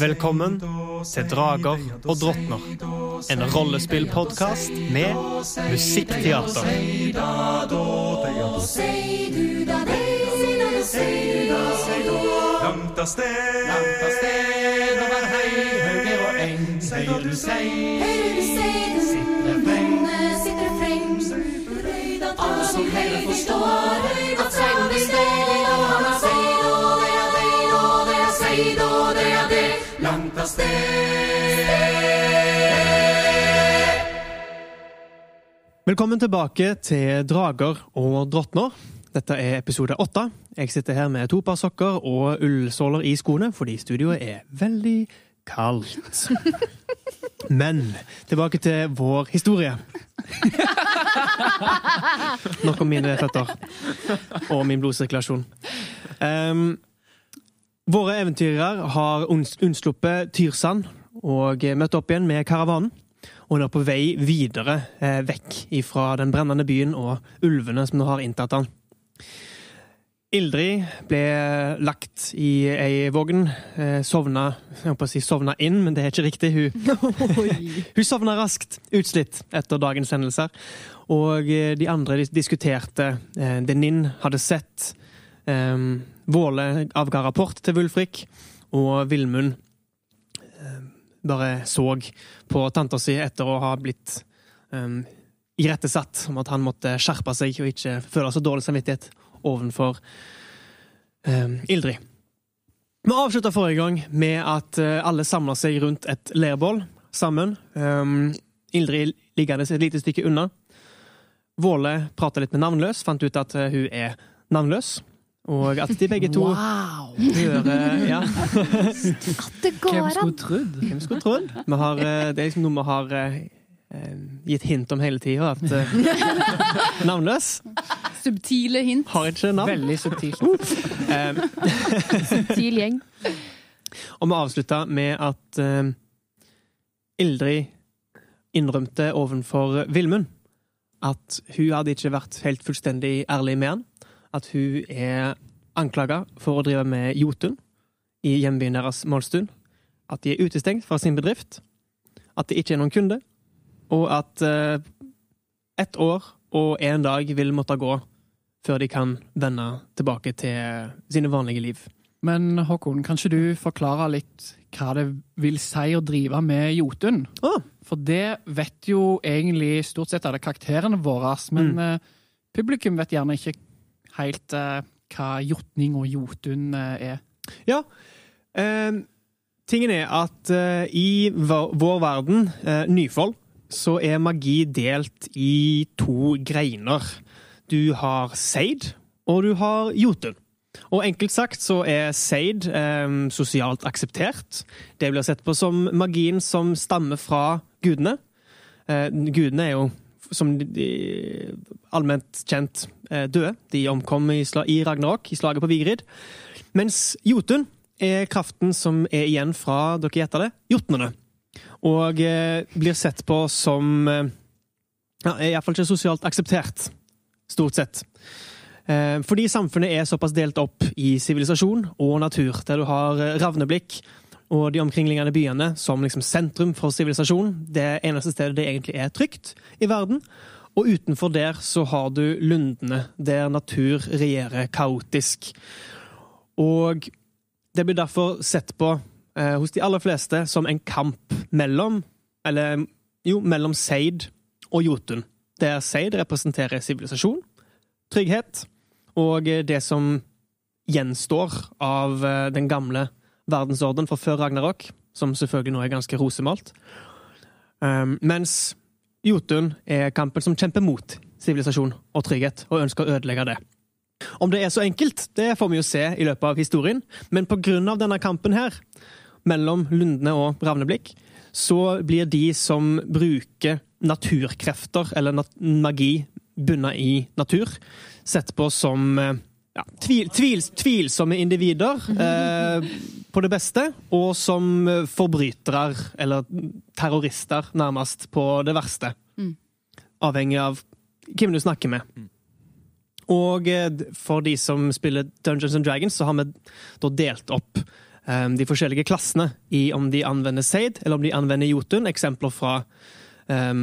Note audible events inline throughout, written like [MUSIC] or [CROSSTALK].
Velkommen til Drager og drottner. En rollespillpodkast med musikkteater. Langt av sted, høyre eng. Høyre du sei, sitter refreng. Alle som høyre forstår at av sted. Velkommen tilbake til Drager og drottner. Dette er episode åtte. Jeg sitter her med to par sokker og ullsåler i skoene fordi studioet er veldig kaldt. [LAUGHS] Men tilbake til vår historie. [LAUGHS] Nok om mine føtter og min blodsirkulasjon. Um, våre eventyrere har unnsluppet Tyrsand og møtt opp igjen med karavanen. Og er på vei videre eh, vekk fra den brennende byen og ulvene som nå har inntatt den. Ildrid ble lagt i ei vogn. Eh, sovna Jeg holdt på å si sovna inn, men det er ikke riktig. Hun, [LAUGHS] [LAUGHS] hun sovna raskt, utslitt etter dagens hendelser. Og eh, de andre diskuterte eh, det Ninn hadde sett. Eh, Våle avga rapport til Wulfrik, og Vilmund eh, bare så på tanta si etter å ha blitt um, irettesatt om at han måtte skjerpe seg og ikke føle så dårlig samvittighet overfor um, Ildrid. Vi avslutta forrige gang med at eh, alle samla seg rundt et leirbål sammen. Um, Ildrid liggende et lite stykke unna. Våle prata litt med Navnløs, fant ut at eh, hun er navnløs. Og at de begge to Wow! hører ja. At det går Hvem skulle trodd? Hvem skulle trodd? Vi har, eh, det er liksom noe vi har eh, eh, gitt hint om hele tida. At eh, navnløs Subtile hint. har ikke navn. Veldig subtilt. [LAUGHS] Subtil gjeng. og vi avslutta med at eh, Ildrid innrømte overfor Vilmund at hun hadde ikke vært helt fullstendig ærlig med han. At hun er anklaga for å drive med Jotun i hjembyen deres Målstuen. At de er utestengt fra sin bedrift. At det ikke er noen kunde. Og at eh, ett år og en dag vil måtte gå før de kan vende tilbake til sine vanlige liv. Men Håkon, kan ikke du forklare litt hva det vil si å drive med Jotun? Ah. For det vet jo egentlig stort sett alle karakterene våre, men Mm. eh, publikum vet gjerne ikke helt uh, hva jotning og Jotun uh, er. Ja. Uh, tingen er at i vår, verden, Nyfold, så er magi delt i to greiner. Du har Seid, og du har Jotun. Og enkelt sagt så er Seid sosialt akseptert. Det blir sett på som magien som stammer fra gudene. Gudene er jo, som de, allment kjent, eh, døde. De omkom i, sla, i Ragnarok, i slaget på Vigrid. Mens Jotun er kraften som er igjen fra, dere gjetter det, jotnene. Og eh, blir sett på som eh, ja, er iallfall ikke sosialt akseptert, stort sett. Eh, fordi samfunnet er såpass delt opp i sivilisasjon og natur, der du har eh, Ravneblikk og de omkringliggende byene som liksom sentrum for sivilisasjon. Det eneste stedet det egentlig er trygt i verden. Og utenfor der så har du lundene, der natur regjerer kaotisk. Og det blir derfor sett på eh, hos de aller fleste som en kamp mellom Eller jo, mellom Seid og Jotun. Der Seid representerer sivilisasjon, trygghet og eh, det som gjenstår av eh, den gamle verdensorden fra før Ragnarok, som selvfølgelig nå er ganske rosemalt. Um, mens Jotun er kampen som kjemper mot sivilisasjon og trygghet, og ønsker å ødelegge det. Om det er så enkelt, det får vi jo se i løpet av historien, men av denne kampen her, mellom Lundene og Ravneblikk, så blir de som bruker naturkrefter, eller nat magi bunna i natur, sett på som eh, ja, tvil, tvil, tvilsomme individer eh, på det beste, og som forbrytere, eller terrorister, nærmest, på det verste. Mm. Avhengig av hvem du snakker med. Og eh, for de som spiller Dungeons and Dragons, så har vi da delt opp eh, de forskjellige klassene i om de anvender Seid, eller om de anvender Jotun. Eksempler fra eh,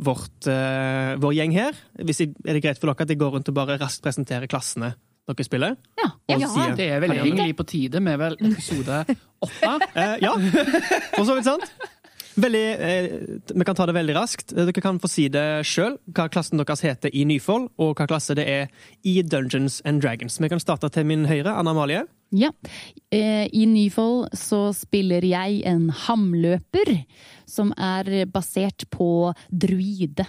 vårt, eh, vår gjeng her. Hvis jeg, er det greit for dere at jeg går rundt og bare raskt presenterer klassene dere spiller? Ja. Og ja. sier- Det er vel egentlig på tide med vel episode åtte. [LAUGHS] Eh, ja, for så vidt sant. Veldig, eh, vi kan ta det veldig raskt. Dere kan få si det sjøl, hva klassen deres heter i Nyfold, og hva klasse det er i Dungeons and Dragons. Vi kan starte til min høyre, Anna Amalie. Ja. Eh, I Nyfold så spiller jeg en hamløper, som er basert på druide.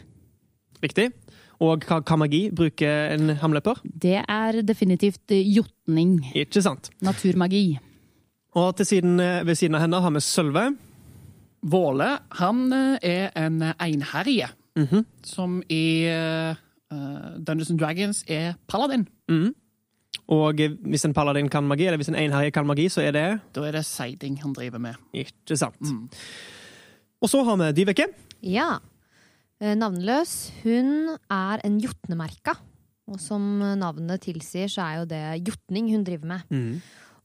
Riktig. Og hva, hva magi bruker en hamløper? Det er definitivt eh, jotning. Ikke sant. Naturmagi. Og til siden, eh, ved siden av henne har vi Sølve. Våle han eh, er en einherje, Mhm. som i uh, Dungeons and Dragons er paladin. Mhm. Og hvis en paladin kan magi, eller hvis en einherje kan magi, så er det Da er det seiding han driver med. ikke sant. Mm. Og så har vi Dyveke. Ja. Eh, Navnløs. Hun er en jotnemerka. Og som navnet tilsier, så er jo det jotning hun driver med.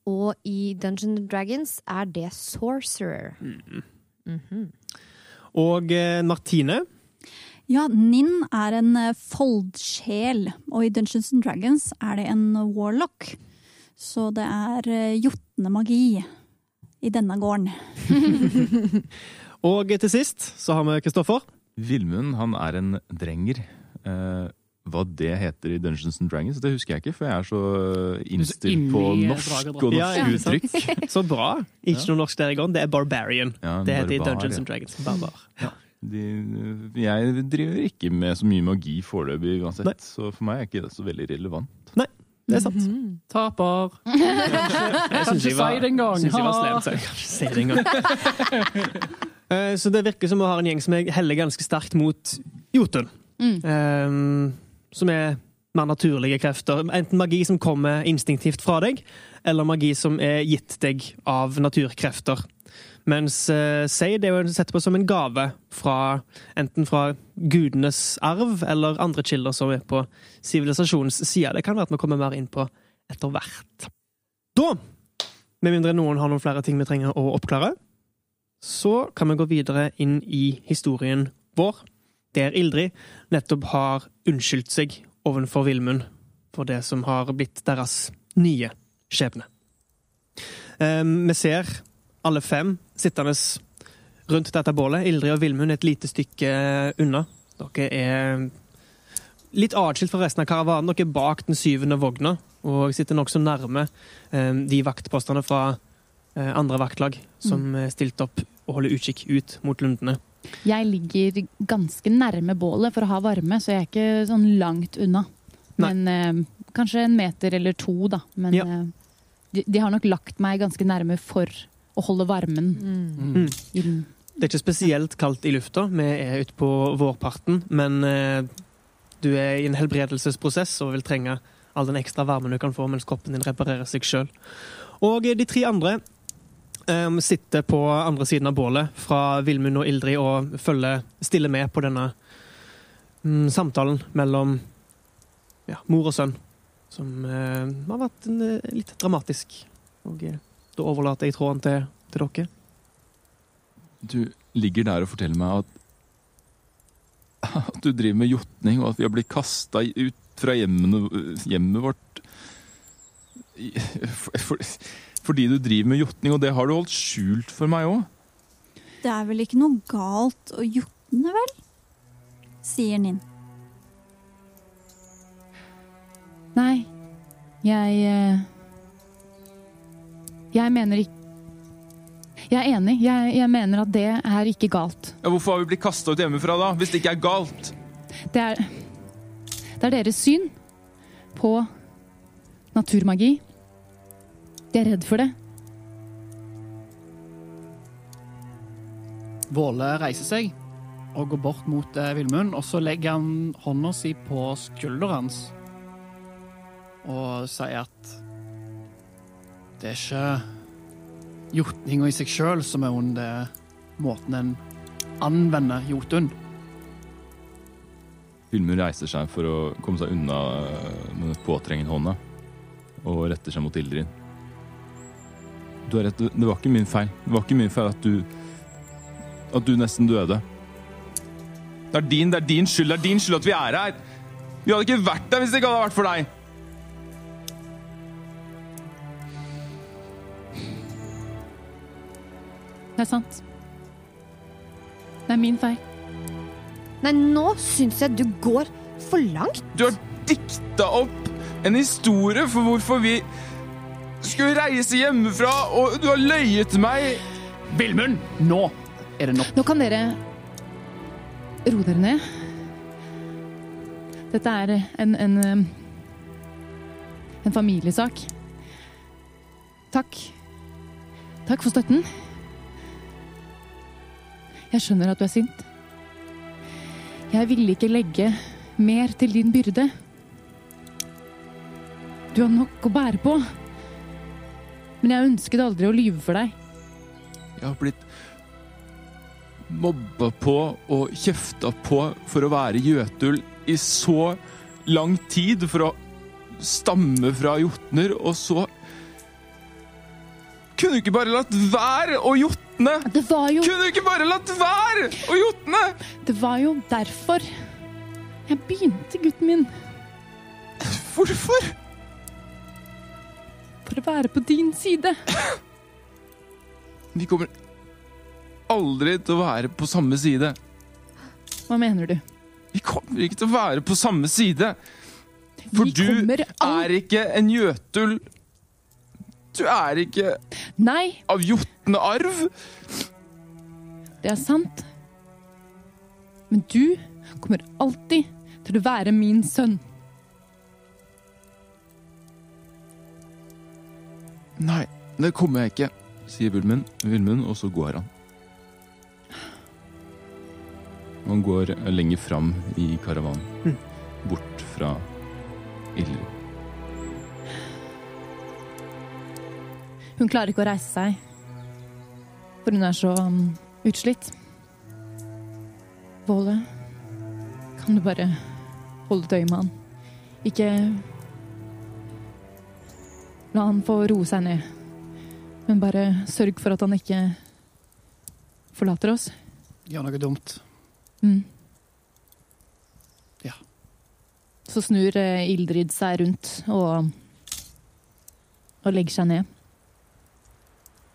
Og i Dungeons and Dragons er det sorcerer. Mhm. Og eh, Martine. Ja, Ninn er en eh, foldsjel, og i Dungeons and Dragons er det en warlock. Så det er jotne jotnemagi i denne gården. [LAUGHS] Og til sist så har vi Kristoffer. Vilmund han er en drenger. Eh, hva det heter i Dungeons and Dragons, det husker jeg ikke, for jeg er så eh, innstilt på norsk og norsk Ja, ja, uttrykk. [LAUGHS] Så bra. Ikke noe norsk der i går. Det er Barbarian. Ja, Det heter i Dungeons ja. and Dragons. Barbar. De, jeg driver ikke med så mye magi foreløpig uansett, Nei. så for meg er ikke det så veldig relevant. Nei, Det er sant. Taper. [LAUGHS] Jeg Kan ikke si det engang. Syns jeg var slemt, så jeg kan ikke si det engang. [LAUGHS] Eh, Så det virker som vi har en gjeng som er- heller ganske sterkt mot Jotun. Mm. Eh, Som er mer naturlige krefter. Enten magi som kommer instinktivt fra deg, eller magi som er gitt deg av naturkrefter. Mens uh, Seid er jo sett på som en gave fra enten fra gudenes arv eller andre kilder som er på sivilisasjonens side. Det kan være at vi kommer mer inn på etter hvert. Da, med mindre noen har noen flere ting vi trenger å oppklare, så kan vi gå videre inn i historien vår, der Ildrid nettopp har unnskyldt seg ovenfor Vilmund for det som har blitt deres nye skjebne. Eh, vi ser alle fem sittende rundt dette bålet. Ildrid og Vilmund et lite stykke unna. Dere er litt atskilt fra resten av karavanen. Dere er bak den syvende vogna og sitter nokså nærme eh, de vaktpostene fra eh, andre vaktlag som mm. stilte opp og holder utkikk ut mot lundene. Jeg ligger ganske nærme bålet for å ha varme, så jeg er ikke sånn langt unna. Nei. Men eh, kanskje en meter eller to, da. Men Ja. eh, de, de har nok lagt meg ganske nærme for å holde varmen. Mm. I den. Det er ikke spesielt kaldt i lufta. Vi er ute på vårparten, men eh, du er i en helbredelsesprosess og vil trenge all den ekstra varmen du kan få mens kroppen din reparerer seg sjøl. Og eh, de tre andre eh, sitter på andre siden av bålet fra Vilmund og Ildrid og følger stille med på denne um, samtalen mellom ja, mor og sønn, som uh, har vært en, eh, litt dramatisk. Og eh, da overlater jeg tråden til, til dere. Du ligger der og forteller meg at [LAUGHS] at du driver med jotning, og at vi har blitt kasta ut fra hjemmene, hjemmet vårt [LAUGHS] for, for, fordi du driver med jotning, og det har du holdt skjult for meg òg. Det er vel ikke noe galt å jotne, vel? Sier Ninn. Nei, jeg eh, Jeg mener ikke Jeg er enig. Jeg, jeg mener at det er ikke galt. Ja, hvorfor har vi blitt kasta ut hjemmefra da, hvis det ikke er galt? Det er Det er deres syn på naturmagi. De er redd for det. Våle reiser seg og går bort mot eh, Villmund, og så legger han hånda si på skulderen hans og sier at det er ikke jotninga i seg sjøl som er ond, det er måten en anvender Jotun. Villmund reiser seg for å komme seg unna øh, med den påtrengende hånda og retter seg mot Ildrid. Du har rett, det var ikke min feil. Det var ikke min feil at du At du nesten døde. Det er din, det er din skyld. Det er din skyld at vi er her. Vi hadde ikke vært der hvis det ikke hadde vært for deg. Det er sant. Det er min feil. Nei, nå syns jeg du går for langt. Du har dikta opp en historie for hvorfor vi skulle reise hjemmefra, og du har løyet til meg. Vilmund, nå er det nok. Nå kan dere roe dere ned. Dette er en, en, um, en familiesak. Takk. Takk for støtten. Jeg skjønner at du er sint. Jeg ville ikke legge mer til din byrde. Du har nok å bære på. Men jeg ønsket aldri å lyve for deg. Jeg har blitt mobba på og kjefta på for å være Jøtul i så lang tid, for å stamme fra jotner, og så Kunne du ikke bare latt være å jotne? Det var jo Kunne du ikke bare latt være å jotne? Det var jo derfor jeg begynte, gutten min. Hvorfor? Å være på din side. Vi kommer aldri til å være på samme side. Hva mener du? Vi kommer ikke til å være på samme side. For du er ikke en Jøtul. Du er ikke Nei, av jotnearv. det er sant. Men du kommer alltid til å være min sønn. Nei, det kommer jeg ikke, sier Vilmund og så går han. Han går lenger fram i karavanen. Bort fra Ildrid. Hun klarer ikke å reise seg, for hun er så um, utslitt. Våle, kan du bare holde et øye med han? Ikke La han få roe seg ned, men bare sørg for at han ikke forlater oss. Gjør noe dumt. Mm. Ja. Så snur eh, Ildrid seg rundt og, og legger seg ned.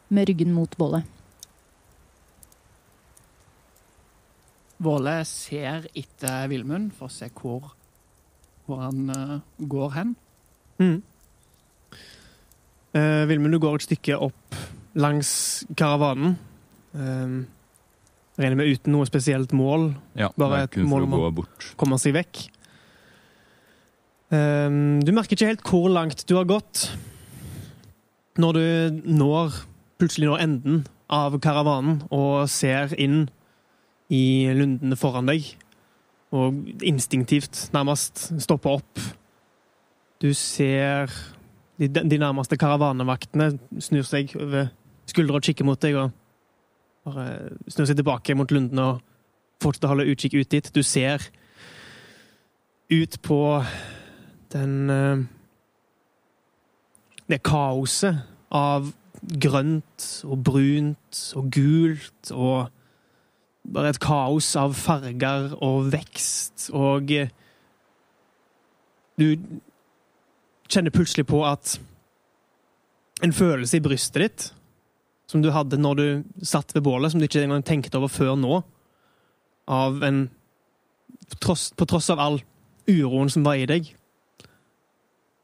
Med ryggen mot bålet. Våle ser etter Villmund for å se hvor, hvor han uh, går hen. Mm. Eh, Vilmund, du går et stykke opp langs karavanen. Eh, regner med uten noe spesielt mål, Ja, Bare et mål om å- komme seg vekk. Eh, du merker ikke helt hvor langt du har gått når du når plutselig når enden av karavanen og ser inn i lundene foran deg. Og instinktivt nærmest stopper opp. Du ser de, de nærmeste karavanevaktene snur seg over skuldra og kikker mot deg. og bare snur seg tilbake mot lundene og fortsetter å holde utkikk ut dit. Du ser ut på den eh, Det kaoset av grønt og brunt og gult og bare et kaos av farger og vekst og eh, Du kjenner plutselig på at en følelse i brystet ditt som du hadde når du satt ved bålet, som du ikke engang tenkte over før nå, av en tross, på tross av all uroen som var i deg,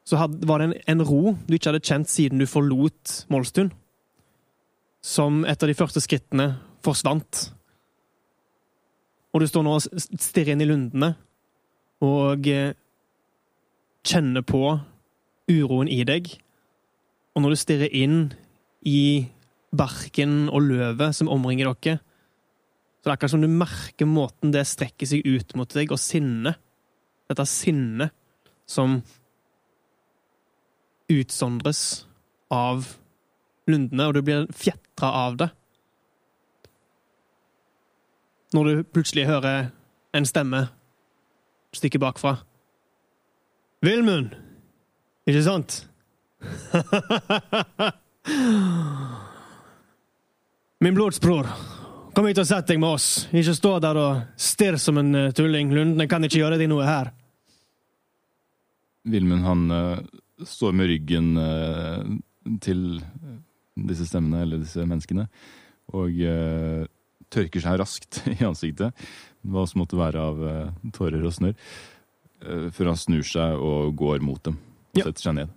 så hadde, var det en, en ro du ikke hadde kjent siden du forlot Målstund. som etter de første skrittene forsvant. Og du står nå og stirrer inn i lundene og eh, kjenner på uroen i deg. Og når du stirrer inn i barken og løvet som omringer dere, så det er akkurat som du merker måten det strekker seg ut mot deg, og sinnet. Dette sinnet som utsondres av lundene, og du blir fjetra av det. Når du plutselig hører en stemme stikke bakfra. Vilmund! Ikke sant? [LAUGHS] Min blodsbror, kom hit og sett deg med oss. Ikke stå der og stirr som en eh, tulling. Lundene kan ikke gjøre deg noe her. Vilmund han uh, står med ryggen uh, til disse stemmene, eller disse menneskene, og uh, tørker seg raskt [LAUGHS] i ansiktet, hva som måtte være av tårer og snørr, før han snur seg og går mot dem og Ja. seg ned.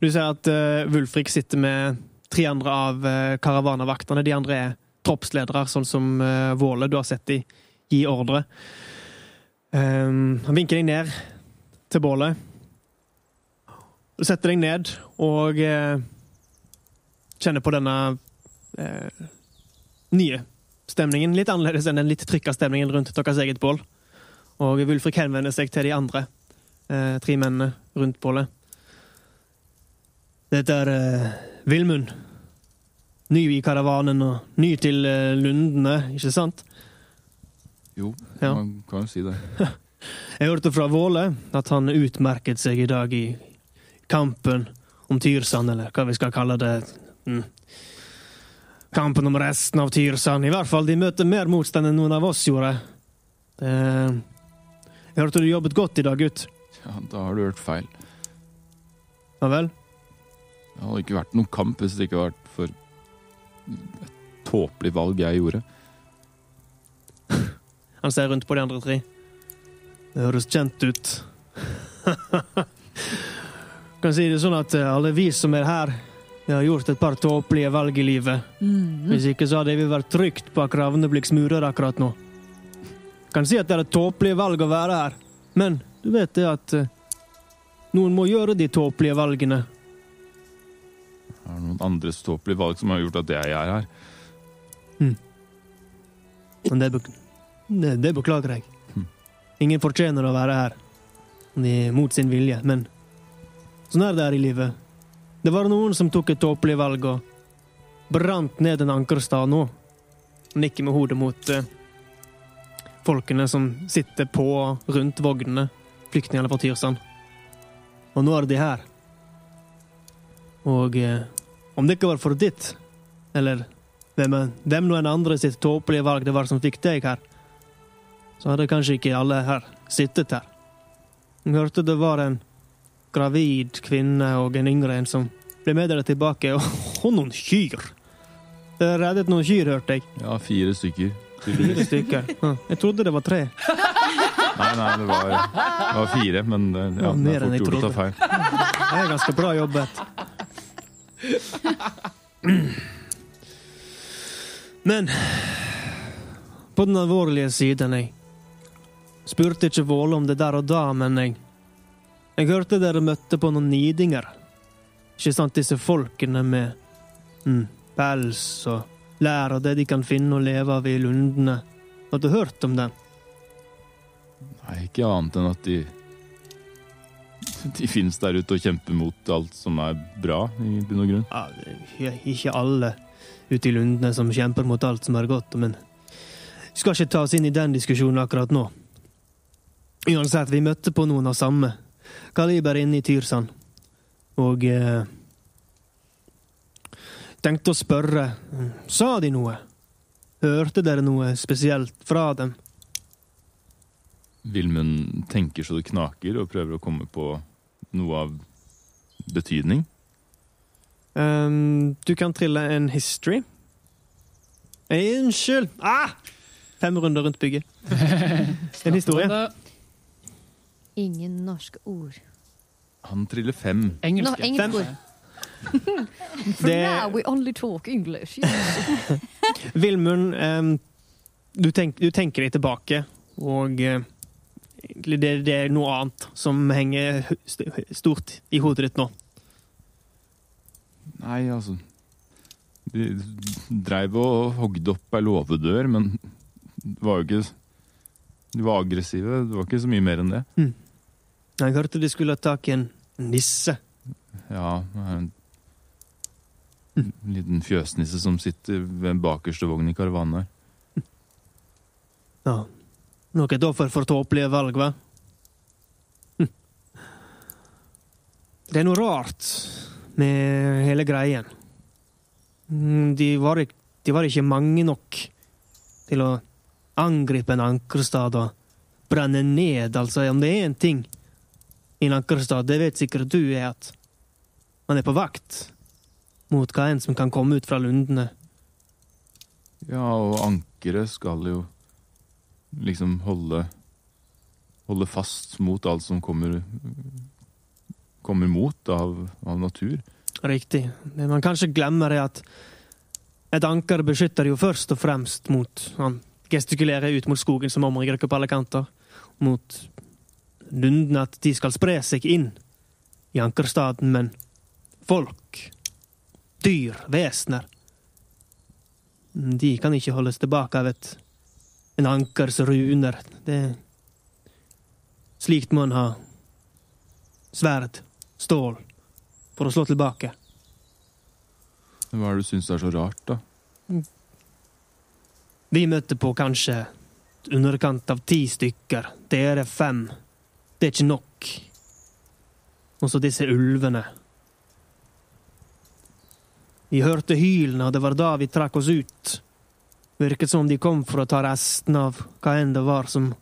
Du ser at uh, Wulfrik sitter med tre andre av uh, karavanavaktene. De andre er troppsledere, sånn som uh, Våle du har sett de gi ordre. Um, han vinker deg ned til bålet. Du setter deg ned og uh, kjenner på denne uh, nye stemningen. Litt annerledes enn den litt trykka stemningen rundt deres eget bål. Og Wulfrik henvender seg til de andre uh, tre mennene rundt bålet. Dette er uh, Vilmund. Ny i karavanen og ny til eh, lundene, ikke sant? Jo, Ja. man kan jo si det. [LAUGHS] Jeg hørte fra Våle at han utmerket seg i dag i kampen om Tyrsand, eller hva vi skal kalle det. Mm. Kampen om resten av Tyrsand. I hvert fall, de møter mer motstand enn noen av oss gjorde. Det... Jeg hørte du jobbet godt i dag, gutt. Ja, da har du hørt feil. Ja vel? Det hadde ikke vært noen kamp hvis det ikke hadde vært for et tåpelig valg jeg gjorde. [LAUGHS] Han ser rundt på de andre tre. Det høres kjent ut. [LAUGHS] kan si det sånn at eh, alle vi som er her, vi har gjort et par tåpelige valg i livet. Hvis ikke så hadde vi vært trygt bak Ravnebliks murer akkurat nå. Kan si at det er et tåpelig valg å være her, men du vet det at eh, noen må gjøre de tåpelige valgene. Det er noen andres ståpelige valg som har gjort at jeg er her. Men det, bek det, det beklager jeg. Mm. Ingen fortjener å være her mot sin vilje, men sånn er det her i livet. Det var noen som tok et tåpelig valg og brant ned en ankerstad nå. Nikker med hodet mot uh, folkene som sitter på og rundt vognene, flyktningene fra Tyrsand. Og nå er de her. Og eh, om det ikke var for ditt, eller hvem, hvem noen andre sitt tåpelige valg det var som fikk deg her, så hadde kanskje ikke alle her sittet her. Jeg hørte det var en gravid kvinne og en yngre en som ble med dere tilbake, og, [LAUGHS] noen kyr! Dere reddet noen kyr, hørte jeg. Ja, fire stykker. Fire stykker. Jeg trodde det var tre. [LAUGHS] Nei, nei, det var, det var fire, men ja, Ja, det er fort gjort å ta feil. Det er ganske bra jobbet. Men på den alvorlige siden, jeg spurte ikke Våle om det der og da, men jeg Jeg hørte dere møtte på noen nidinger. Ikke sant, disse folkene med mm, pels og lær og det de kan finne og leve av i lundene. Har du hørt om dem? Nei, ikke annet enn at de [LAUGHS] De finnes der ute og kjemper mot alt som er bra, i bunn og grunn. Ja, ikke alle ute i lundene som kjemper mot alt som er godt, men vi skal ikke ta oss inn i den diskusjonen akkurat nå. Uansett, vi møtte på noen av samme kaliber inne i Tyrsand, og eh, tenkte å spørre, sa de noe? Hørte dere noe spesielt fra dem? Vilmund tenker så det knaker og prøver å komme på noe av betydning. Um, du kan trille en history. Unnskyld! Ah! Fem runder rundt bygget. [LAUGHS] En historie. Ingen norske ord. Han triller fem. Engelske. No, engelsk Fem. ord. [LAUGHS] For Det- now we only talk English. [LAUGHS] Vilmund, um, du, tenk, du tenker deg tilbake, og egentlig det, det er noe annet som henger stort i hodet ditt nå. Nei, altså De dreiv og hogde opp ei låvedør, men det var jo ikke De var aggressive. Det var ikke så mye mer enn det. Jeg hørte de skulle ha tak i en nisse. Ja, en mm. liten fjøsnisse som sitter ved en bakerste vogn i karavanen her. Ja. Nok et offer for tåpelige valg, hva? Hm. Det er noe rart med hele greien. Mm, De var, ik- de var ikke mange nok til å angripe en ankerstad og brenne ned, altså. Om det er en ting i en ankerstad, det vet sikkert du, er at man er på vakt mot hva enn som kan komme ut fra lundene. Ja, og ankeret skal jo liksom holde Holde fast mot alt som kommer Kommer mot av, av natur. Riktig. Det man kanskje glemmer, er at et anker beskytter jo først og fremst mot Han gestikulerer ut mot skogen som omringer dere på alle kanter. Mot lundene, at de skal spre seg inn i ankerstaden, men folk, dyr, vesener De kan ikke holdes tilbake av et en ankers runer. Det Slikt må en ha sverd, stål, for å slå tilbake. Hva er det du syns er så rart, da? Vi møtte på kanskje underkant av ti stykker. Dere fem. Det er ikke nok. Og så disse ulvene. Vi hørte hylene, og det var da vi trakk oss ut. Virket som om de kom for å ta resten av hva enn det var som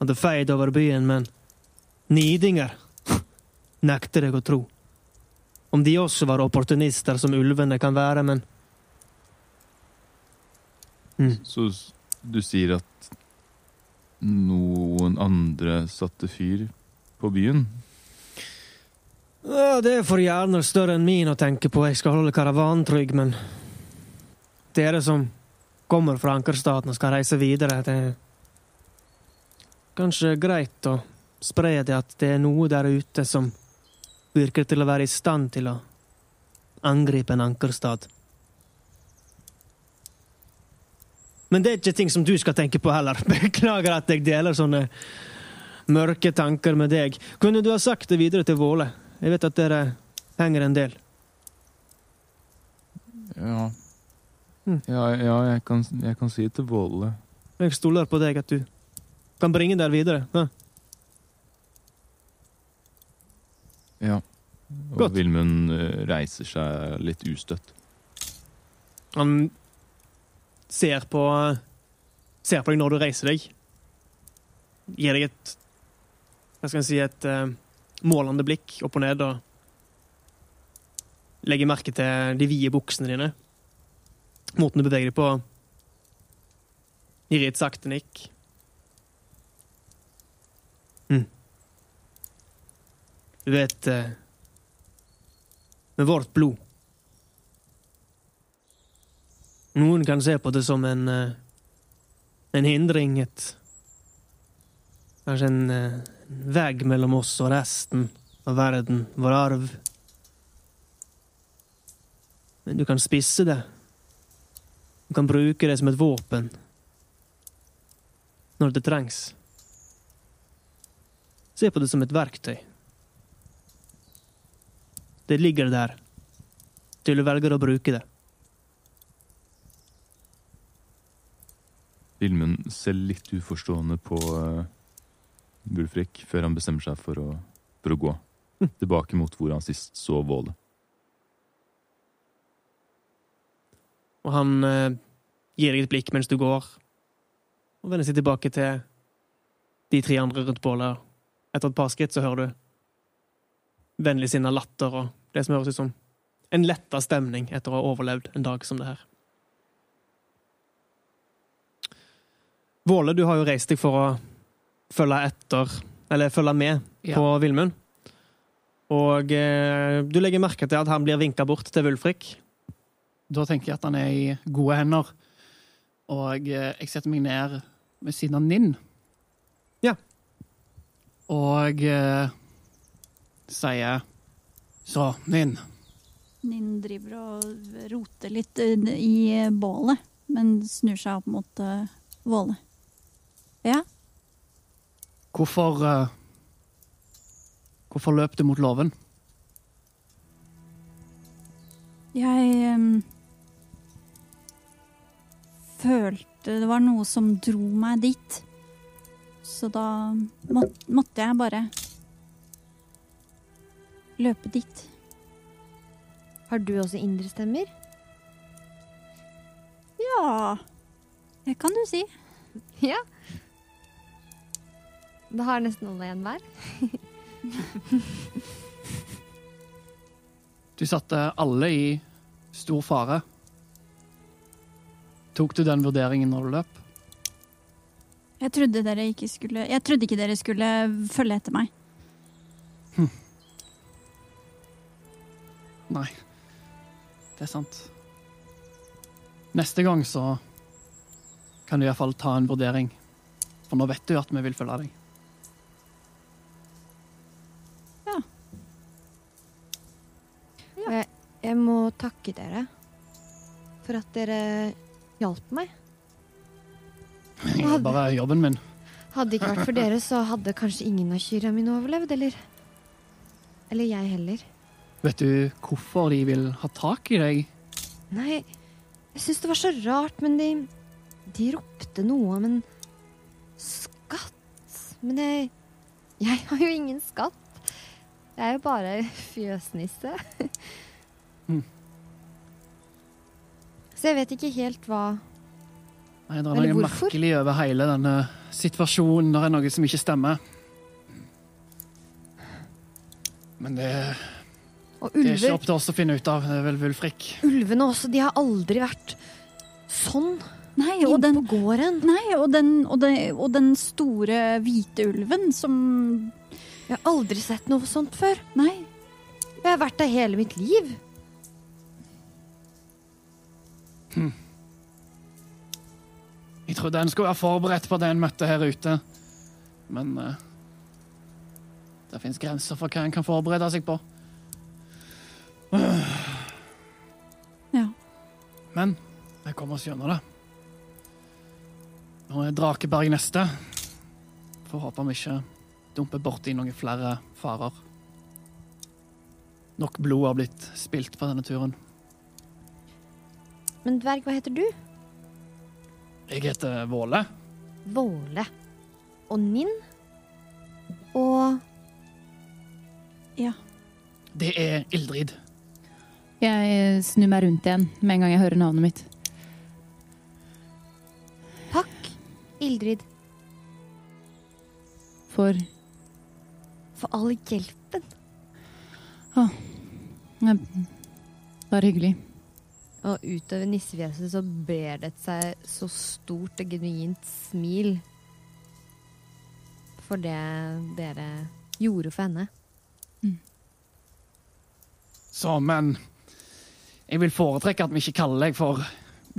hadde feid over byen, men nidinger [LAUGHS] nekter jeg å tro. Om de også var opportunister som ulvene kan være, men Mm. Så du sier at noen andre satte fyr på byen? Ja, det er for hjerner større enn min å tenke på. Jeg skal holde karavanen trygg, men dere som kommer fra ankerstaten og skal reise videre, det er kanskje greit å spre det at det er noe der ute som virker til å være i stand til å angripe en ankerstad. Men det er ikke ting som du skal tenke på heller. [LAUGHS] Beklager at jeg deler sånne mørke tanker med deg. Kunne du ha sagt det videre til Våle? Jeg vet at dere henger en del. Ja. Mm. Ja, ja jeg, kan, jeg kan si til Våle. Jeg stoler på deg at du kan bringe dere videre. Ja. Ja. Og Godt. Vilmund eh, reiser seg litt ustøtt. Han ser på Ser på deg når du reiser deg. Gir deg et Hva skal jeg si Et uh, målende blikk opp og ned og legger merke til de vide buksene dine. Måten du beveger deg på. Gir et sakte nikk. Mm. Du vet eh, Med vårt blod Noen kan se på det som en eh, en hindring, et Kanskje en en vegg mellom oss og resten av verden, vår arv. Men du kan spisse det. Du kan bruke det som et våpen når det trengs. Se på det som et verktøy. Det ligger der til du velger å bruke det. Vilmund ser litt uforstående på uh, før han bestemmer seg for å, for å gå. Tilbake mot hvor han sist så Våle. Og han eh, gir deg et blikk mens du går, og vender seg tilbake til de tre andre rundt bålet. Etter et par skritt så hører du vennligsinna latter og det som høres ut som en letta stemning etter å ha overlevd en dag som det her. Våle, du har jo reist deg for å følge etter, eller følge med Ja. på Villmund. Og eh, du legger merke til at han blir vinka bort til Wulfrik. Da tenker jeg at han er i gode hender. Og eh, jeg setter meg ned ved siden av Ninn. Ja. Og eh, sier Så, Ninn. Ninn driver og roter litt eh, i bålet, men snur seg opp mot uh, Våle. Ja, Hvorfor uh, Hvorfor løp du mot låven? jeg em, følte det var noe som dro meg dit. Så da må, måtte jeg bare løpe dit. Har du også indre stemmer? Ja, det kan du si. [LAUGHS] Ja. Da har nesten alle en hver. [LAUGHS] Du satte alle i stor fare. Tok du den vurderingen når du løp? Jeg trodde dere ikke skulle Jeg trodde ikke dere skulle følge etter meg. Nei. Det er sant. Neste gang så kan du iallfall ta en vurdering. For nå vet du at vi vil følge deg. Ja. jeg, jeg må takke dere for at dere hjalp meg. Det er bare jobben min. Hadde det ikke vært for dere, så hadde kanskje ingen av kyrne mine overlevd, eller Eller jeg heller. Vet du hvorfor de vil ha tak i deg? Nei, jeg syns det var så rart, men de De ropte noe om en skatt. Men jeg Jeg har jo ingen skatt. Jeg er jo bare fjøsnisse. Mm. Så jeg vet ikke helt hva Nei, Det er noe merkelig over hele denne situasjonen. Det er noe som ikke stemmer. Men det, Og det er ikke opp til oss å finne ut av. Det er vel Vulfrik. Ulvene også, de har aldri vært sånn Nei, og den, på gården. nei, og den, og den, og den store hvite ulven som Jeg har aldri sett noe sånt før. Nei. Jeg har vært der hele mitt liv. Jeg trodde en skulle være forberedt på det en møtte her ute. Men uh, det fins grenser for hva en kan forberede seg på. [SIGHS] Ja. Men vi kommer oss gjennom det. Nå er Drakeberg neste. Får håpe vi ikke dumper borti noen flere farer. Nok blod har blitt spilt på denne turen. Men dverg, hva heter du? Jeg heter Våle. Våle. Og Ninn. Og Ja. Det er Ildrid. Jeg snur meg rundt igjen med en gang jeg hører navnet mitt. takk, Ildrid, For for all hjelpen. ja, Bare hyggelig. Og utover nissefjeset så brer det seg så stort og genuint smil for det dere gjorde for henne. Så, men jeg vil foretrekke at vi ikke kaller deg for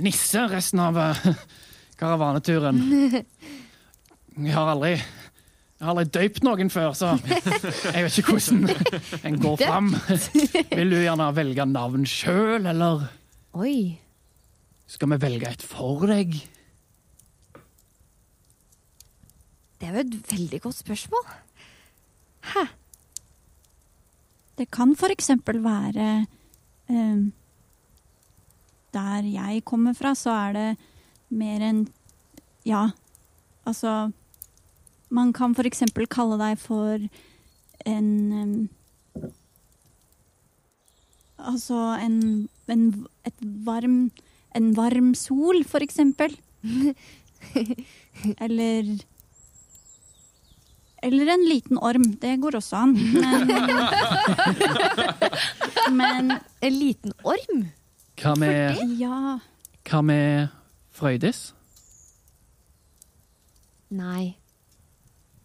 nisse resten av eh, [LAUGHS] karavaneturen. [LAUGHS] Jeg har aldri jeg har aldri døypt noen før, så [LAUGHS] jeg vet ikke hvordan en går fram. Vil du gjerne velge navn sjøl, eller Oi. skal vi velge et for deg? Det er jo et veldig godt spørsmål. Hæ? Det kan for eksempel være eh, Der jeg kommer fra, så er det mer enn Ja, altså Man kan for eksempel kalle deg for en eh, Altså en, en Et varm En varm sol, for eksempel. [LAUGHS] Eller eller en liten orm. Det går også an. Men, [LAUGHS] men En liten orm? Hva med, ja hva med Frøydis? Nei.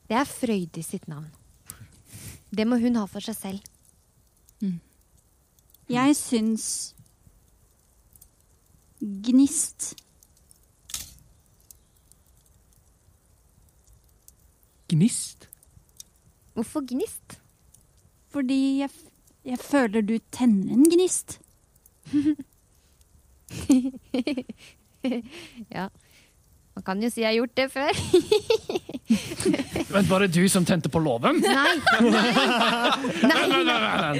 Det er Frøydis sitt navn. Det må hun ha for seg selv. Jeg syns Gnist Gnist? Hvorfor gnist? Fordi jeg, jeg føler du tenner en gnist. [LAUGHS] ja. Man kan jo si jeg har gjort det før. Men var det du som tente på låven? Nei. [LAUGHS] Nei. Nei.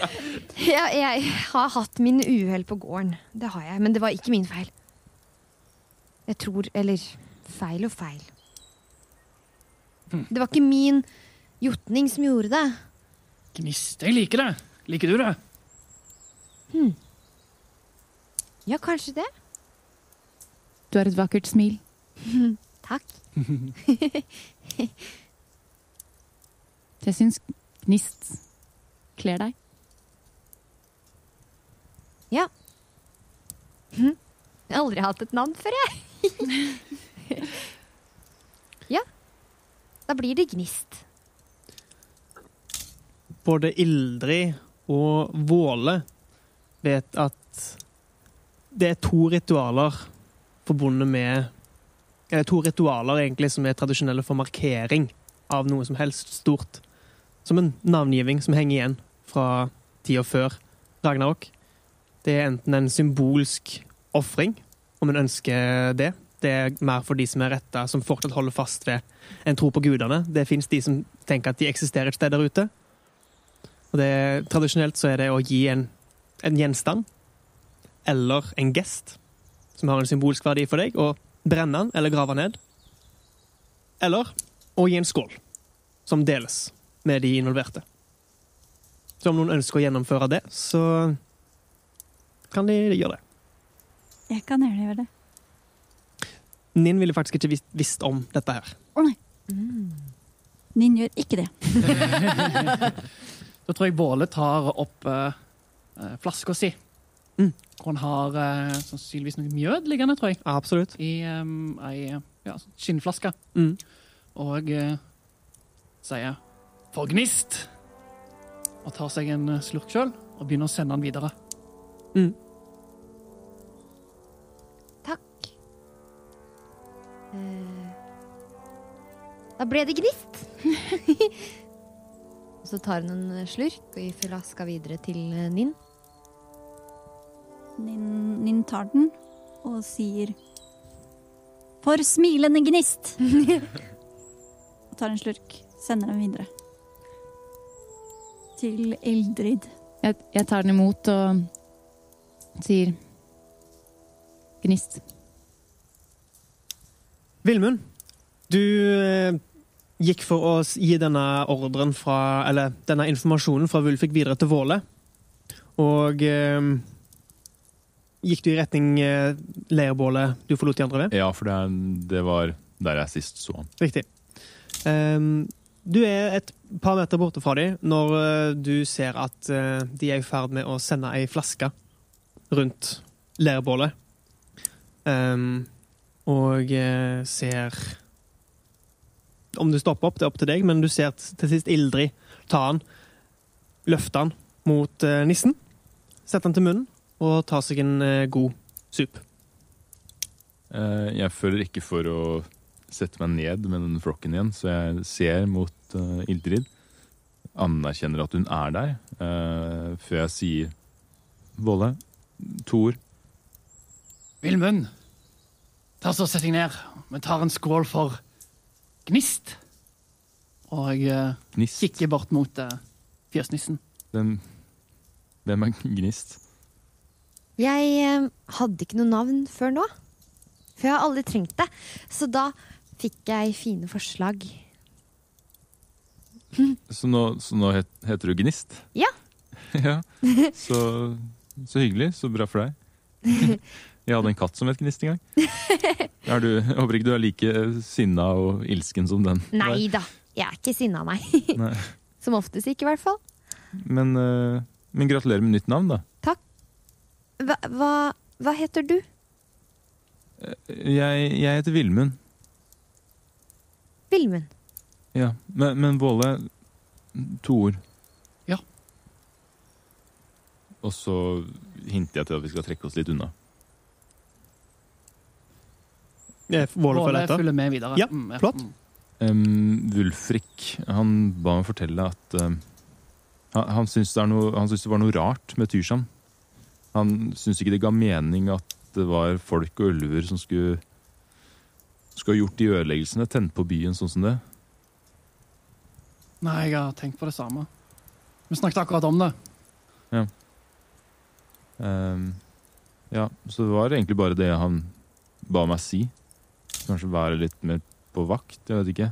Ja, jeg har hatt mine uhell på gården. Det har jeg. Men det var ikke min feil. Jeg tror Eller feil og feil. Det var ikke min jotning som gjorde det. Gnist. Jeg liker det. Liker du det? Ja, kanskje det. Du har et vakkert smil. Takk. [LAUGHS] Jeg syns gnist kler deg. Ja. Hm. Jeg har aldri hatt et navn før, jeg. [LAUGHS] ja. Da blir det Gnist. Både Ildrid og Våle vet at det er to ritualer forbundet med Eller to ritualer egentlig som er tradisjonelle for markering av noe som helst stort. Som en navngiving som henger igjen fra tida før Ragnarok. Det er enten en symbolsk ofring, om en ønsker det. Det er mer for de som er retta, som fortsatt holder fast ved en tro på gudene. Det fins de som tenker at de eksisterer et sted der ute. Og det, tradisjonelt så er det å gi en, en gjenstand eller en gest som har en symbolsk verdi for deg, og brenne den eller grave den ned. Eller å gi en skål som deles med de involverte. Så om noen ønsker å gjennomføre det, så kan de gjøre det. Jeg kan gjerne gjøre det. Ninn ville faktisk ikke visst, visst om dette her. Å nei. Nin gjør ikke det. [LAUGHS] Da tror jeg Båle tar opp eh, eh, flaska si. Mm. Hun har uh, sannsynligvis noe mjød liggende, tror jeg. Absolutt. I um, ei ja, skinnflaske. Mm. Og uh, sier 'for gnist'. Og tar seg en slurk sjøl og begynner å sende den videre. Mm. Takk. Eh, Da ble det Gnist. [LAUGHS] Og så tar hun en slurk og gir flaska videre til Ninn. Ninn. Nin, Nin tar den og sier For smilende gnist! [LAUGHS] og tar en slurk. Sender den videre. Til Eldrid. Jeg, jeg tar den imot og sier gnist. Vilmund, du eh, gikk for å gi denne ordren fra Eller denne informasjonen fra Wulfik videre til Våle. Og eh, gikk du i retning eh, leirbålet du forlot de andre ved? Ja, for det, det var der jeg sist så han. Riktig. Ehm, du er et par meter borte fra dem når eh, du ser at eh, de er i ferd med å sende ei flaske rundt leirbålet. Um, og eh, ser Om du stopper opp, det er opp til deg, men du ser til sist Ildrid ta den, løfte den mot eh, nissen, sette den til munnen og ta seg en eh, god sup. Eh, Jeg føler ikke for å sette meg ned med den flokken igjen, så jeg ser mot uh, Ildrid. Anerkjenner at hun er der, eh, før jeg sier Volle, to ord. Vilmund, ta så sett deg ned. Vi tar en skål for gnist. Og jeg Gnist. kikker bort mot uh, fjøsnissen. Hvem, hvem er Gnist? Jeg eh, hadde ikke noe navn før nå. For jeg har aldri trengt det. Så da fikk jeg fine forslag. Så nå, så nå het, heter du Gnist? Ja. [LAUGHS] ja. Så, så hyggelig. Så bra for deg. [LAUGHS] Jeg hadde en katt som het Gnist en gang. Er du, håper ikke du er like sinna og ilsken som den. Nei da, jeg er ikke sinna, nei. Nei. [LAUGHS] Som oftest ikke, i hvert fall. Men, eh, men gratulerer med nytt navn, da. Hva, hva, hva heter du? Jeg, jeg heter Vilmund. Vilmund. Ja. Men, men Våle To ord. Ja. Og så hinter jeg til at vi skal trekke oss litt unna. Våle følger etter. følger med videre. Ja, Mm, flott. mm. Um, Wulfrik han ba meg fortelle at um, han, han, syntes det er noe, han syntes det var noe rart med Tyrsam. Han syntes ikke det ga mening at det var folk og ulver som skulle, skulle ha gjort de ødeleggelsene, tent på byen sånn som det. Nei, jeg har tenkt på det samme. Vi snakket akkurat om det. Um, ja, så det var egentlig bare det han ba meg si. Kanskje være litt mer på vakt, jeg vet ikke.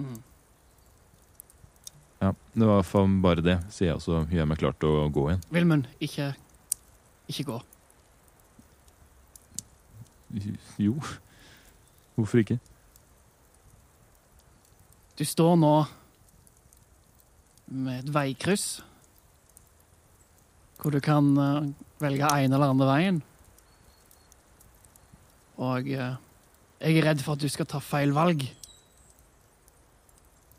Mm. Ja, Det var i hvert fall bare det, sier jeg, så gjør jeg meg klar til å gå igjen. Vilmund, ikke, ikke gå. Jo, hvorfor ikke? Du står nå med et veikryss hvor du kan eh, velge ene eller andre veien. Og eh, jeg er redd for at du skal ta feil valg.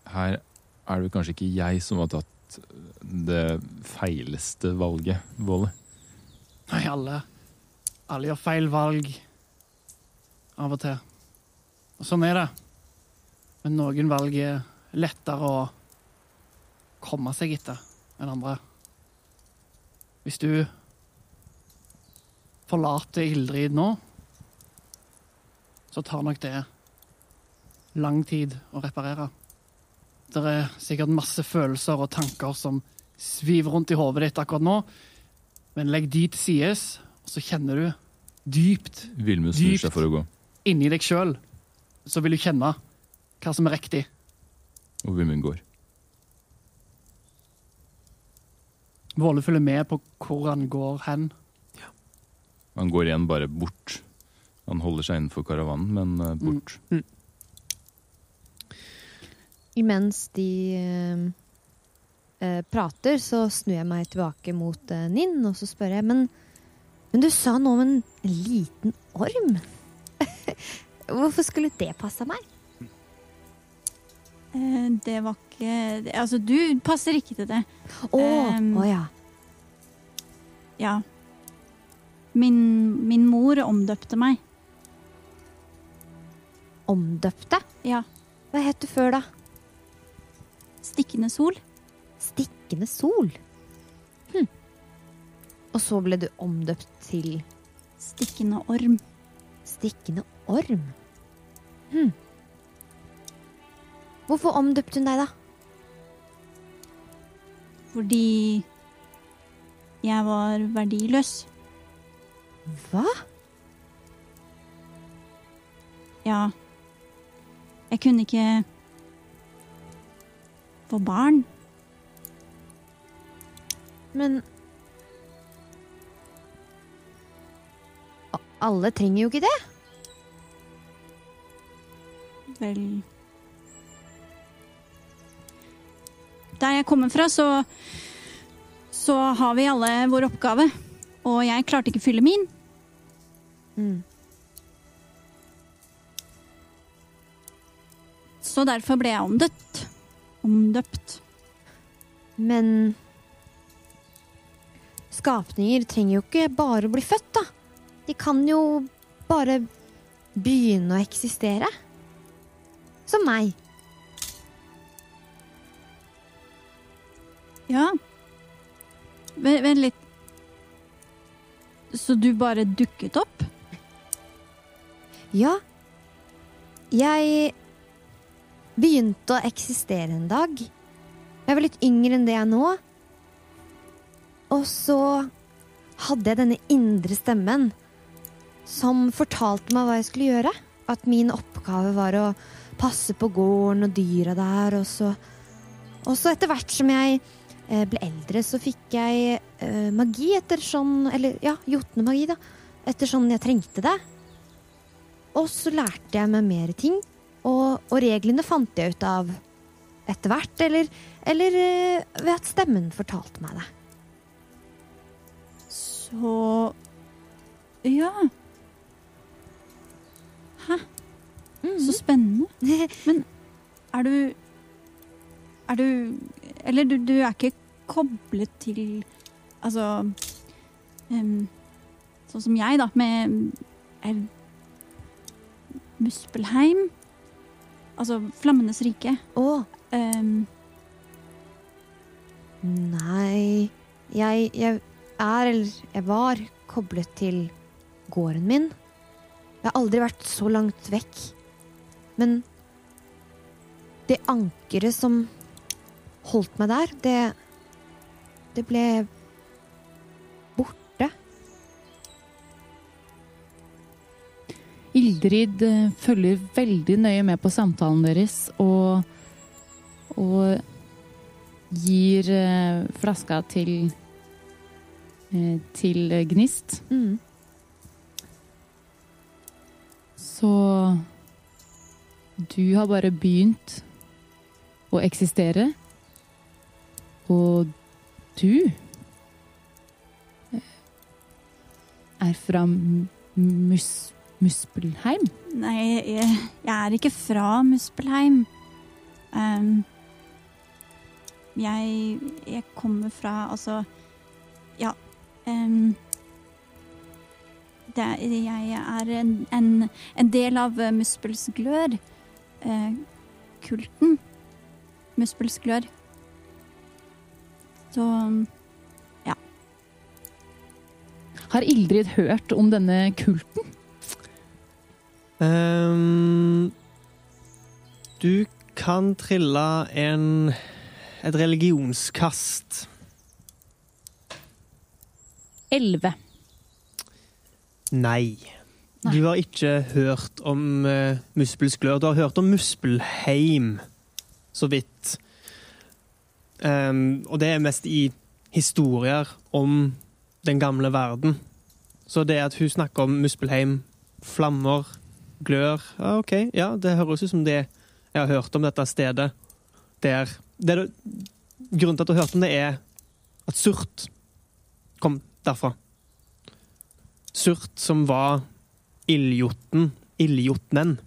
Her er det kanskje ikke jeg som har tatt det feileste valget, Våle. Nei, alle, alle gjør feil valg av og til. Og sånn er det. Men noen valg er lettere å komme seg etter enn andre. Hvis du forlater Ildrid nå, så tar nok det lang tid å reparere. Det er sikkert masse følelser og tanker som sviver rundt i hodet ditt akkurat nå, men legg de til sides, og så kjenner du dypt Dypt. inni deg sjøl, så vil du kjenne hva som er riktig. og Vilmund går. Våle følger med på hvor han går hen. Han går igjen bare bort. Han holder seg innenfor karavanen, men uh, bort. Imens de eh, eh, prater, så snur jeg meg tilbake mot uh, Ninn, og så spør jeg men, men du sa noe om en liten orm. [LAUGHS] Hvorfor skulle det passe meg? Eh, det var ikke Altså, du passer ikke til det. Å, Oh, um, oh, ja. Ja. Min, min mor omdøpte meg. Omdøpte? Ja. Hva het du før, da? Stikkende sol. Stikkende sol? Hm. Og så ble du omdøpt til Stikkende orm. Stikkende orm? Hm. Hvorfor omdøpte hun deg, da? Fordi jeg var verdiløs. Hva? Ja. Jeg kunne ikke få barn. Men Alle trenger jo ikke det. Vel Der jeg kommer fra, så Så har vi alle vår oppgave. Og jeg klarte ikke å fylle min. Mm. Så derfor ble jeg omdøpt. Omdøpt. Men skapninger trenger jo ikke bare å bli født, da. De kan jo bare begynne å eksistere. Som meg. Ja. Vent, litt. Så du bare dukket opp? Ja. Jeg begynte å eksistere en dag. Jeg var litt yngre enn det jeg er nå. Og så hadde jeg denne indre stemmen som fortalte meg hva jeg skulle gjøre. At min oppgave var å passe på gården og dyra der. Og så, og så etter hvert som jeg ble eldre, så fikk jeg uh, magi etter sånn Eller ja, jotnemagi, da. Etter sånn jeg trengte det. Og så lærte jeg meg mer ting, og, og reglene fant jeg ut av etter hvert, eller, eller uh, ved at stemmen fortalte meg det. Så Ja. Hæ? Så spennende. [LAUGHS] Men er du Er du Eller du, du er ikke koblet til Altså um, Sånn som jeg, da, med er Muspelheim. Altså Flammenes rike. Å, Um, nei jeg, jeg er, eller jeg var, koblet til gården min. Jeg har aldri vært så langt vekk. Men det ankeret som holdt meg der, det Det ble borte. Ildrid eh, følger veldig nøye med på samtalen deres og, og gir eh, flaska til eh, til Gnist. Mm. Så du har bare begynt å eksistere. Og du eh, er fra Mus Muspelheim. nei, jeg, er ikke fra Muspelheim. Um, jeg, jeg kommer fra Altså, ja um, det, Jeg er en, en, en del av eh, Muspels glør. eh, kulten. Muspels glør. ja. Har Ildrid hørt om denne kulten? Um, du kan trille en et religionskast. Elleve. Nei. Nei. Du har ikke hørt om uh, Muspelsglør. Du har hørt om Muspelheim, så vidt. Ehm, og det er mest i historier om den gamle verden. Så det at hun snakker om Muspelheim, flammer, glør ja, OK, ja, det høres ut som det jeg har hørt om dette stedet. Der det Grunnen til at du har hørt om det, er at Surt kom derfra. Surt, som var ildjotnen, ildjotnen,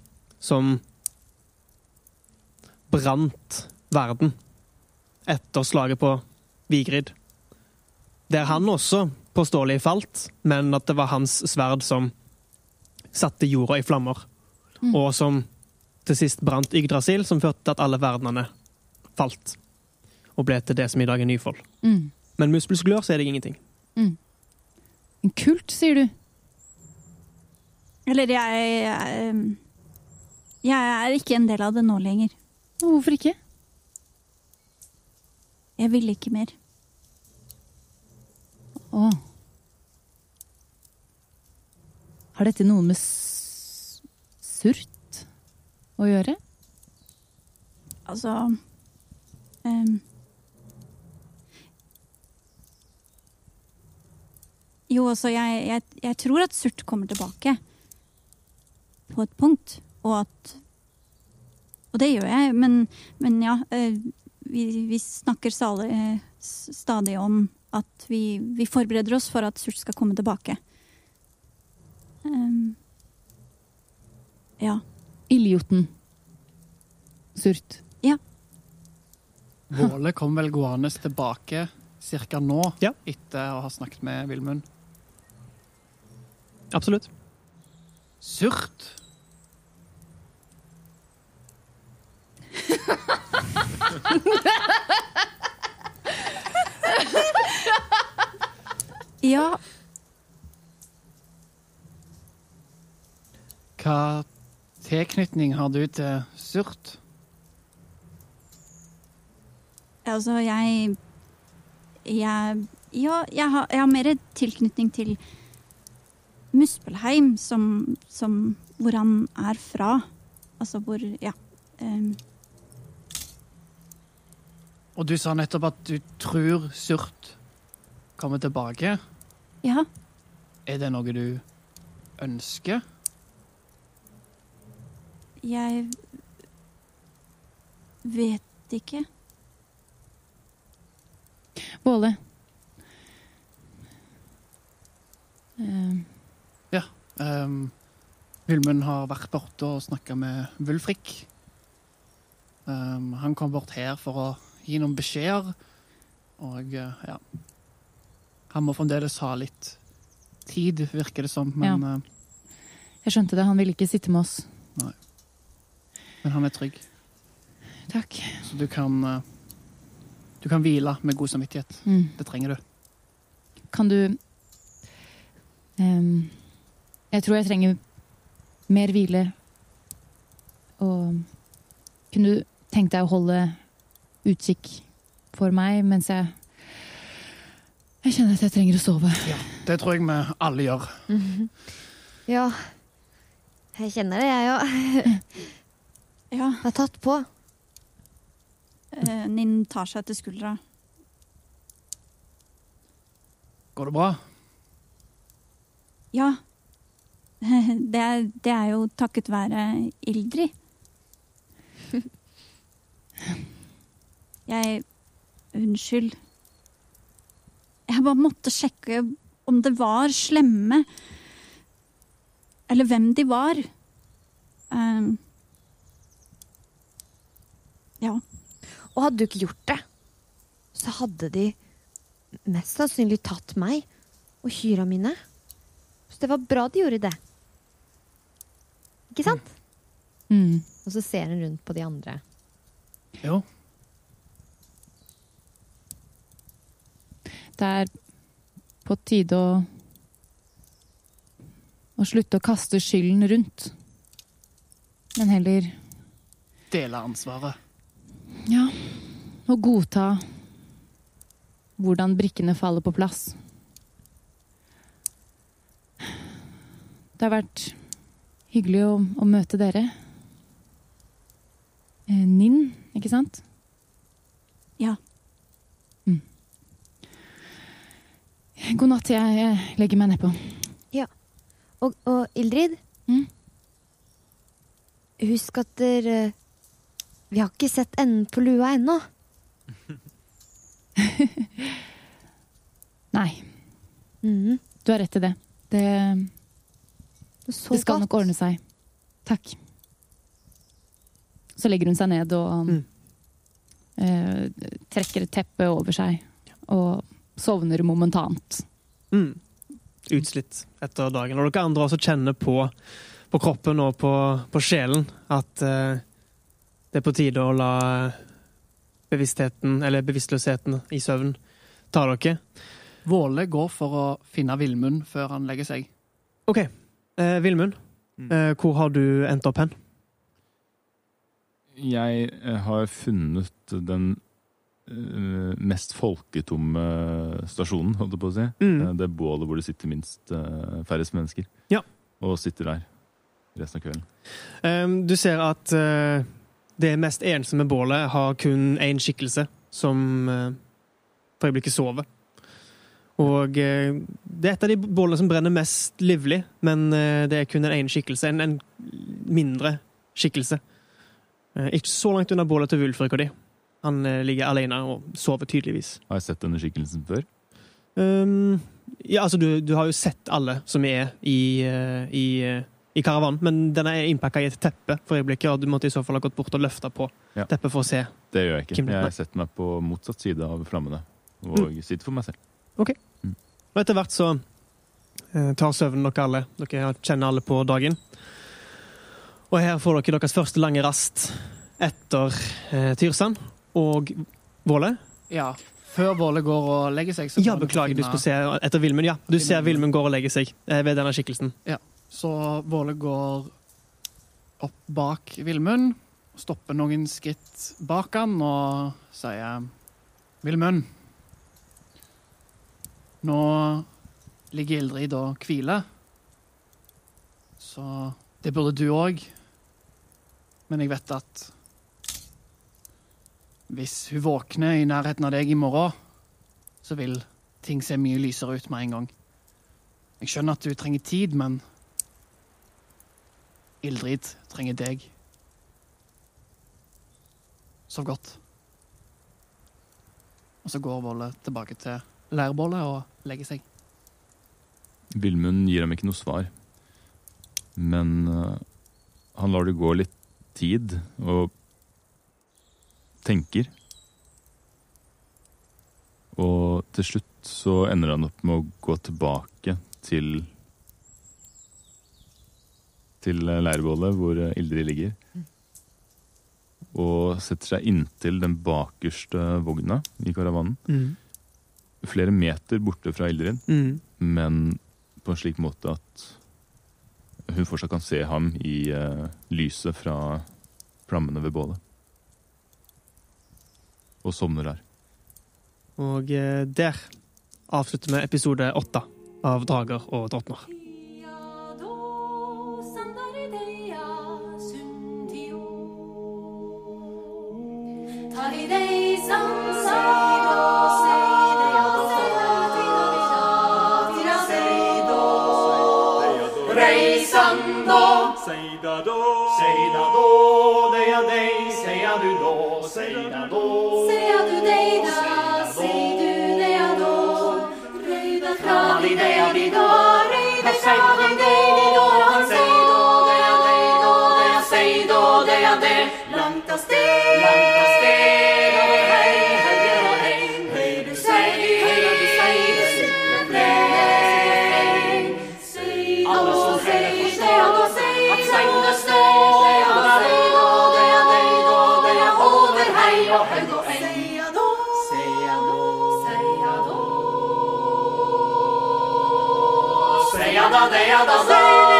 som brant verden etter slaget på Vigrid. Der han også påståelig falt, men at det var hans sverd som satte jorda i flammer. Mm. Og som til sist brant Yggdrasil, som førte til at alle verdenene falt. Og ble til det som i dag er Nyfold. Mm. Men muskelsklør så er det ingenting. En kult, sier du? Eller jeg, jeg Jeg er ikke en del av det nå lenger. Hvorfor ikke? Jeg ville ikke mer. Å. Har dette noe med surt å gjøre? Altså um, Jo, altså, jeg, jeg, jeg tror at Surt kommer tilbake. På et punkt. Og at Og det gjør jeg, men, men ja. eh, Vi, vi snakker stadig, eh, stadig om at vi, vi forbereder oss for at Surt skal komme tilbake. Um, ja. Ildjoten. Surt. Ja. Våle kom vel gående tilbake ca. nå, Ja. etter å ha snakket med Vilmund. Absolutt. Surt. [LAUGHS] [LAUGHS] Ja, Hva tilknytning har du til Surt? Altså, jeg Jeg Ja, jeg har, jeg har mer tilknytning til Muspelheim, som, som Hvor han er fra. Altså hvor Ja. em, Og du sa nettopp at du tror Surt kommer tilbake. ja. Er det noe du ønsker? Jeg vet ikke. Båle. Um. Ja. Um, Vilmund har vært borte og snakka med Wulfrik. Um, han kom bort her for å gi noen beskjeder, og uh, ja Han må fremdeles ha litt tid, virker det som. Men, ja. Jeg skjønte det. Han ville ikke sitte med oss. Nei. men han er trygg. Takk. Så du kan eh, Du kan hvile med god samvittighet. Mm. Det trenger du. Kan du um, Jeg tror jeg trenger mer hvile. Og kunne du tenkt deg å holde utkikk for meg mens jeg Jeg kjenner at jeg trenger å sove. Ja, Det tror jeg vi alle gjør. Mhm. Ja, jeg kjenner det, jeg òg. [LAUGHS] Ja, Har tatt på. eh, Ninn tar seg til skuldra. Går det bra? Ja. [LAUGHS] Det er, det er jo takket være Ildrid. [LAUGHS] Jeg Unnskyld. Jeg bare måtte sjekke om det var slemme. Eller hvem de var. Um, ja. Og hadde du ikke gjort det, så hadde de mest sannsynlig tatt meg og kyra mine. Så det var bra de gjorde det. Ikke sant? Mm. Og så ser hun rundt på de andre. Jo. Det er på tide å å slutte å kaste skylden rundt. Men heller Dele ansvaret. Ja, Og godta hvordan brikkene faller på plass. Det har vært hyggelig å, å møte dere. Eh, Ninn, ikke sant? Ja. God natt, jeg, legger meg nedpå. Og, og Ildrid, Mm. husk at dere Vi har ikke sett enden på lua ennå. [LAUGHS] Nei, Mm. du har rett i det. Det, Så det skal godt. nok ordne seg. Takk. Så legger hun seg ned og Mm. eh, trekker et teppe over seg. Og sovner momentant. Mm. Utslitt etter dagen. Og dere andre også kjenner på, på kroppen og på, på sjelen at eh, det er på tide å la bevisstheten, eller bevisstløsheten i søvn, ta dere. Våle går for å finne Villmund før han legger seg. OK. Eh, Villmund, Mm. eh, hvor har du endt opp hen? Jeg eh, har funnet den mest folketomme stasjonen, holdt jeg på å si. Mm. Eh, Det bålet hvor det sitter minst uh, færrest mennesker. Ja. Og sitter der resten av kvelden. Um, du ser at uh, det mest ensomme bålet har kun én skikkelse, som uh, for øyeblikket sover. Og uh, det er et av de bålene som brenner mest livlig, men eh, det er kun en ene skikkelse. En, en mindre skikkelse. Eh, ikke så langt unna bålet til Wulfrik og de. Han eh, ligger alene og sover tydeligvis. Har jeg sett denne skikkelsen før? Um, ja, altså, du, du har jo sett alle som er i, uh, i, uh, i karavanen, men den er innpakka i et teppe for øyeblikket, og du måtte i så fall ha gått bort og løfta på Ja. teppet for å se. Det gjør jeg ikke. Kim. Jeg setter meg på motsatt side av flammene og sitter for meg selv. Og etter hvert så uh, tar søvnen dere alle. Dere kjenner alle på dagen. Og her får dere deres første lange rast etter Tyrsand og Våle. Ja. Før Våle går og legger seg, Ja, beklager, du finne- skulle se etter Vilmund. Ja, du ser Vilmund går og legger seg eh, ved denne skikkelsen. Så Våle går opp bak Vilmund, stopper noen skritt bak han og sier Vilmund, nå ligger Ildrid og hviler. Så det burde du òg. Men jeg vet at hvis hun våkner i nærheten av deg i morgen, så vil ting se mye lysere ut med en gang. Jeg skjønner at du trenger tid, men Ildrid trenger deg. Sov godt. Og så går Volle tilbake til leirbålet og legger seg. Vilmund gir ham ikke noe svar. Men eh, han lar det gå litt tid og tenker. Og til slutt så ender han opp med å gå tilbake til til leirbålet hvor Ildrid ligger. Og setter seg inntil den bakerste vogna i karavanen. Mm. Flere meter borte fra Ildrid, Mm. men på en slik måte at hun fortsatt kan se ham i uh, lyset fra flammene ved bålet. Og sovner der. Og eh, der avslutter vi episode åtte av Drager og drottner. Langt av sted, Alba